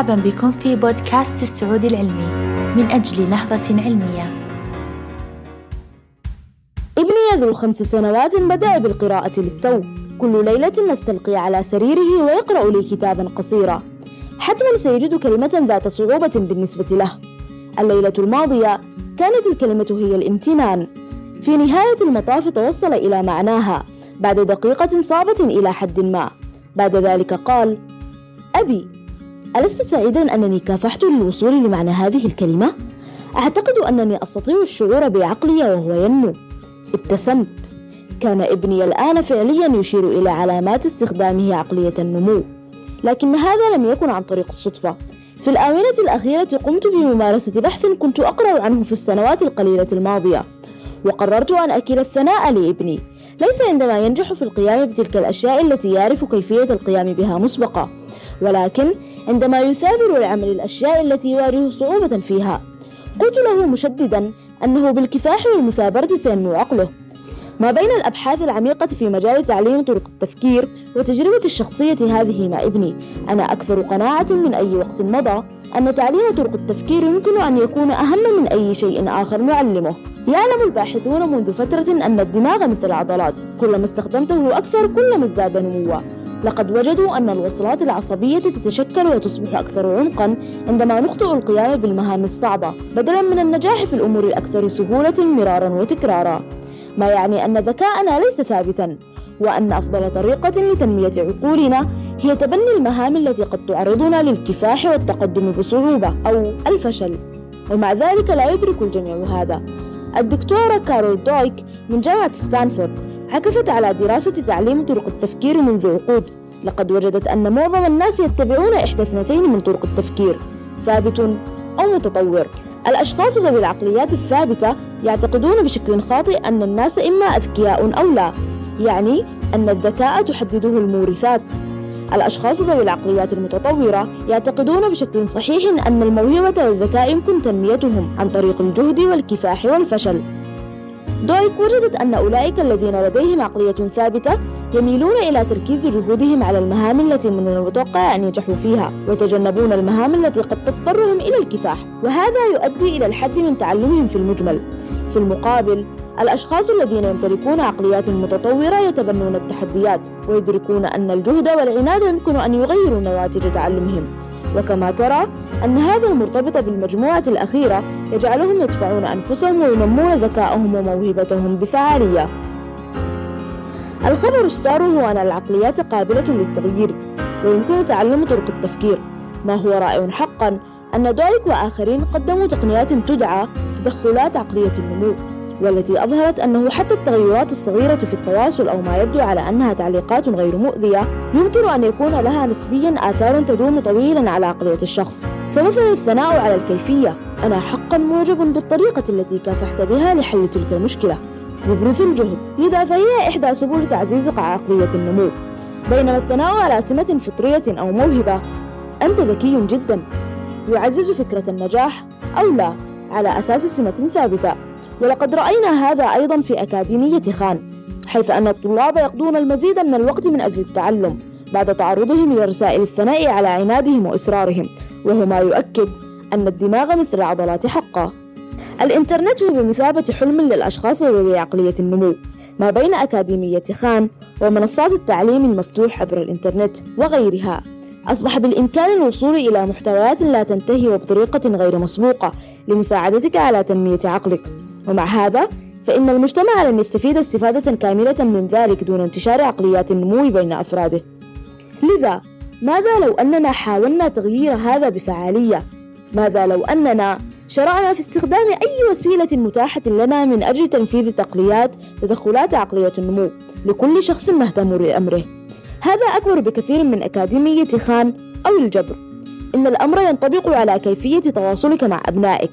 مرحبا بكم في بودكاست السعودي العلمي من أجل نهضة علمية. ابني ذو الخمس سنوات بدأ بالقراءة للتو. كل ليلة نستلقي على سريره ويقرأ لي كتابا قصيرا. حتما سيجد كلمة ذات صعوبة بالنسبة له. الليلة الماضية كانت الكلمة هي الامتنان. في نهاية المطاف توصل إلى معناها بعد دقيقة صعبة إلى حد ما. بعد ذلك قال أبي ألست سعيدا أنني كافحت للوصول لمعنى هذه الكلمة؟ أعتقد أنني أستطيع الشعور بعقلي وهو ينمو. ابتسمت. كان ابني الآن فعليا يشير إلى علامات استخدامه عقلية النمو. لكن هذا لم يكن عن طريق الصدفة. في الآونة الأخيرة قمت بممارسة بحث كنت أقرأ عنه في السنوات القليلة الماضية. وقررت أن أكل الثناء لابني. ليس عندما ينجح في القيام بتلك الأشياء التي يعرف كيفية القيام بها مسبقة ولكن عندما يثابر لعمل الأشياء التي يواجه صعوبة فيها. قلت له مشددا أنه بالكفاح والمثابرة سينمو عقله. ما بين الأبحاث العميقة في مجال تعليم طرق التفكير وتجربة الشخصية هذه مع ابني أنا أكثر قناعة من أي وقت مضى أن تعليم طرق التفكير يمكن أن يكون أهم من أي شيء آخر نعلمه. يعلم الباحثون منذ فترة أن الدماغ مثل العضلات كلما استخدمته أكثر كلما ازداد نموا لقد وجدوا أن الوصلات العصبية تتشكل وتصبح أكثر عمقا عندما نخطئ القيام بالمهام الصعبة بدلا من النجاح في الأمور الأكثر سهولة مرارا وتكرارا. ما يعني أن ذكاءنا ليس ثابتا وأن أفضل طريقة لتنمية عقولنا هي تبني المهام التي قد تعرضنا للكفاح والتقدم بصعوبة أو الفشل. ومع ذلك لا يدرك الجميع هذا. الدكتورة كارول دويك من جامعة ستانفورد عكفت على دراسة تعليم طرق التفكير منذ عقود. لقد وجدت أن معظم الناس يتبعون إحدى اثنتين من طرق التفكير. ثابت أو متطور. الأشخاص ذوي العقليات الثابتة يعتقدون بشكل خاطئ أن الناس إما أذكياء أو لا يعني أن الذكاء تحدده المورثات. الأشخاص ذوي العقليات المتطورة يعتقدون بشكل صحيح أن الموهبة والذكاء يمكن تنميتهم عن طريق الجهد والكفاح والفشل. دويك وجدت أن أولئك الذين لديهم عقلية ثابتة يميلون إلى تركيز جهودهم على المهام التي من المتوقع أن ينجحوا فيها ويتجنبون المهام التي قد تضطرهم إلى الكفاح. وهذا يؤدي إلى الحد من تعلمهم في المجمل. في المقابل الأشخاص الذين يمتلكون عقليات متطورة يتبنون التحديات ويدركون أن الجهد والعناد يمكن أن يغيروا نواتج تعلمهم. وكما ترى أن هذا المرتبط بالمجموعة الأخيرة يجعلهم يدفعون أنفسهم وينمون ذكاءهم وموهبتهم بفعالية. الخبر السار هو أن العقليات قابلة للتغيير ويمكن تعلم طرق التفكير. ما هو رائع حقا؟ أن دويك وآخرين قدموا تقنيات تدعى تدخلات عقلية النمو. والتي أظهرت أنه حتى التغيرات الصغيرة في التواصل أو ما يبدو على أنها تعليقات غير مؤذية يمكن أن يكون لها نسبيا آثار تدوم طويلا على عقلية الشخص. فمثلا الثناء على الكيفية. أنا حقا معجب بالطريقة التي كافحت بها لحل تلك المشكلة. يبرز الجهد. لذا فهي إحدى سبل تعزيز عقلية النمو. بينما الثناء على سمة فطرية أو موهبة أنت ذكي جدا. يعزز فكرة النجاح أو لا على أساس سمة ثابتة. ولقد رأينا هذا أيضا في أكاديمية خان حيث أن الطلاب يقضون المزيد من الوقت من أجل التعلم بعد تعرضهم لرسائل الثناء على عنادهم وإصرارهم وهو ما يؤكد أن الدماغ مثل العضلات حقا. الإنترنت هو بمثابة حلم للأشخاص ذوي عقلية النمو ما بين أكاديمية خان ومنصات التعليم المفتوح عبر الإنترنت وغيرها. أصبح بالإمكان الوصول إلى محتويات لا تنتهي وبطريقة غير مسبوقة لمساعدتك على تنمية عقلك. ومع هذا فإن المجتمع لن يستفيد استفادة كاملة من ذلك دون انتشار عقليات النمو بين أفراده. لذا ماذا لو أننا حاولنا تغيير هذا بفعالية؟ ماذا لو أننا شرعنا في استخدام أي وسيلة متاحة لنا من أجل تنفيذ تقنيات تدخلات عقلية النمو لكل شخص مهتم بأمره هذا أكبر بكثير من أكاديمية خان أو الجبر. إن الأمر ينطبق على كيفية تواصلك مع أبنائك.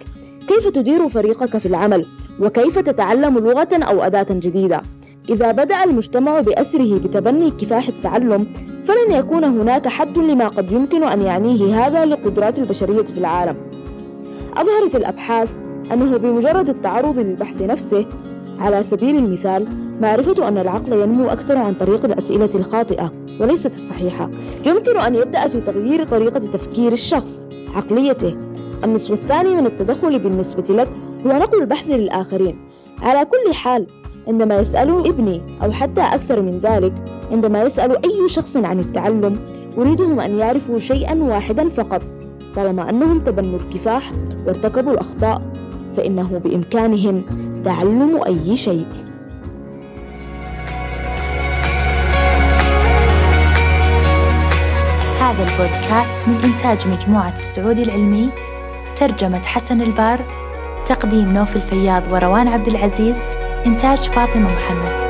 كيف تدير فريقك في العمل؟ وكيف تتعلم لغة أو أداة جديدة؟ إذا بدأ المجتمع بأسره بتبني كفاح التعلم فلن يكون هناك حد لما قد يمكن أن يعنيه هذا لقدرات البشرية في العالم. أظهرت الأبحاث أنه بمجرد التعرض للبحث نفسه على سبيل المثال معرفة أن العقل ينمو أكثر عن طريق الأسئلة الخاطئة. وليست الصحيحة. يمكن أن يبدأ في تغيير طريقة تفكير الشخص عقليته. النصف الثاني من التدخل بالنسبة لك هو نقل البحث للآخرين. على كل حال عندما يسأل ابني أو حتى أكثر من ذلك عندما يسأل أي شخص عن التعلم أريدهم أن يعرفوا شيئا واحدا فقط. طالما أنهم تبنوا الكفاح وارتكبوا الأخطاء فإنه بإمكانهم تعلم أي شيء. هذا البودكاست من إنتاج مجموعة السعودي العلمي ترجمة حسن البار تقديم نوف الفياض وروان عبد العزيز إنتاج فاطمة محمد.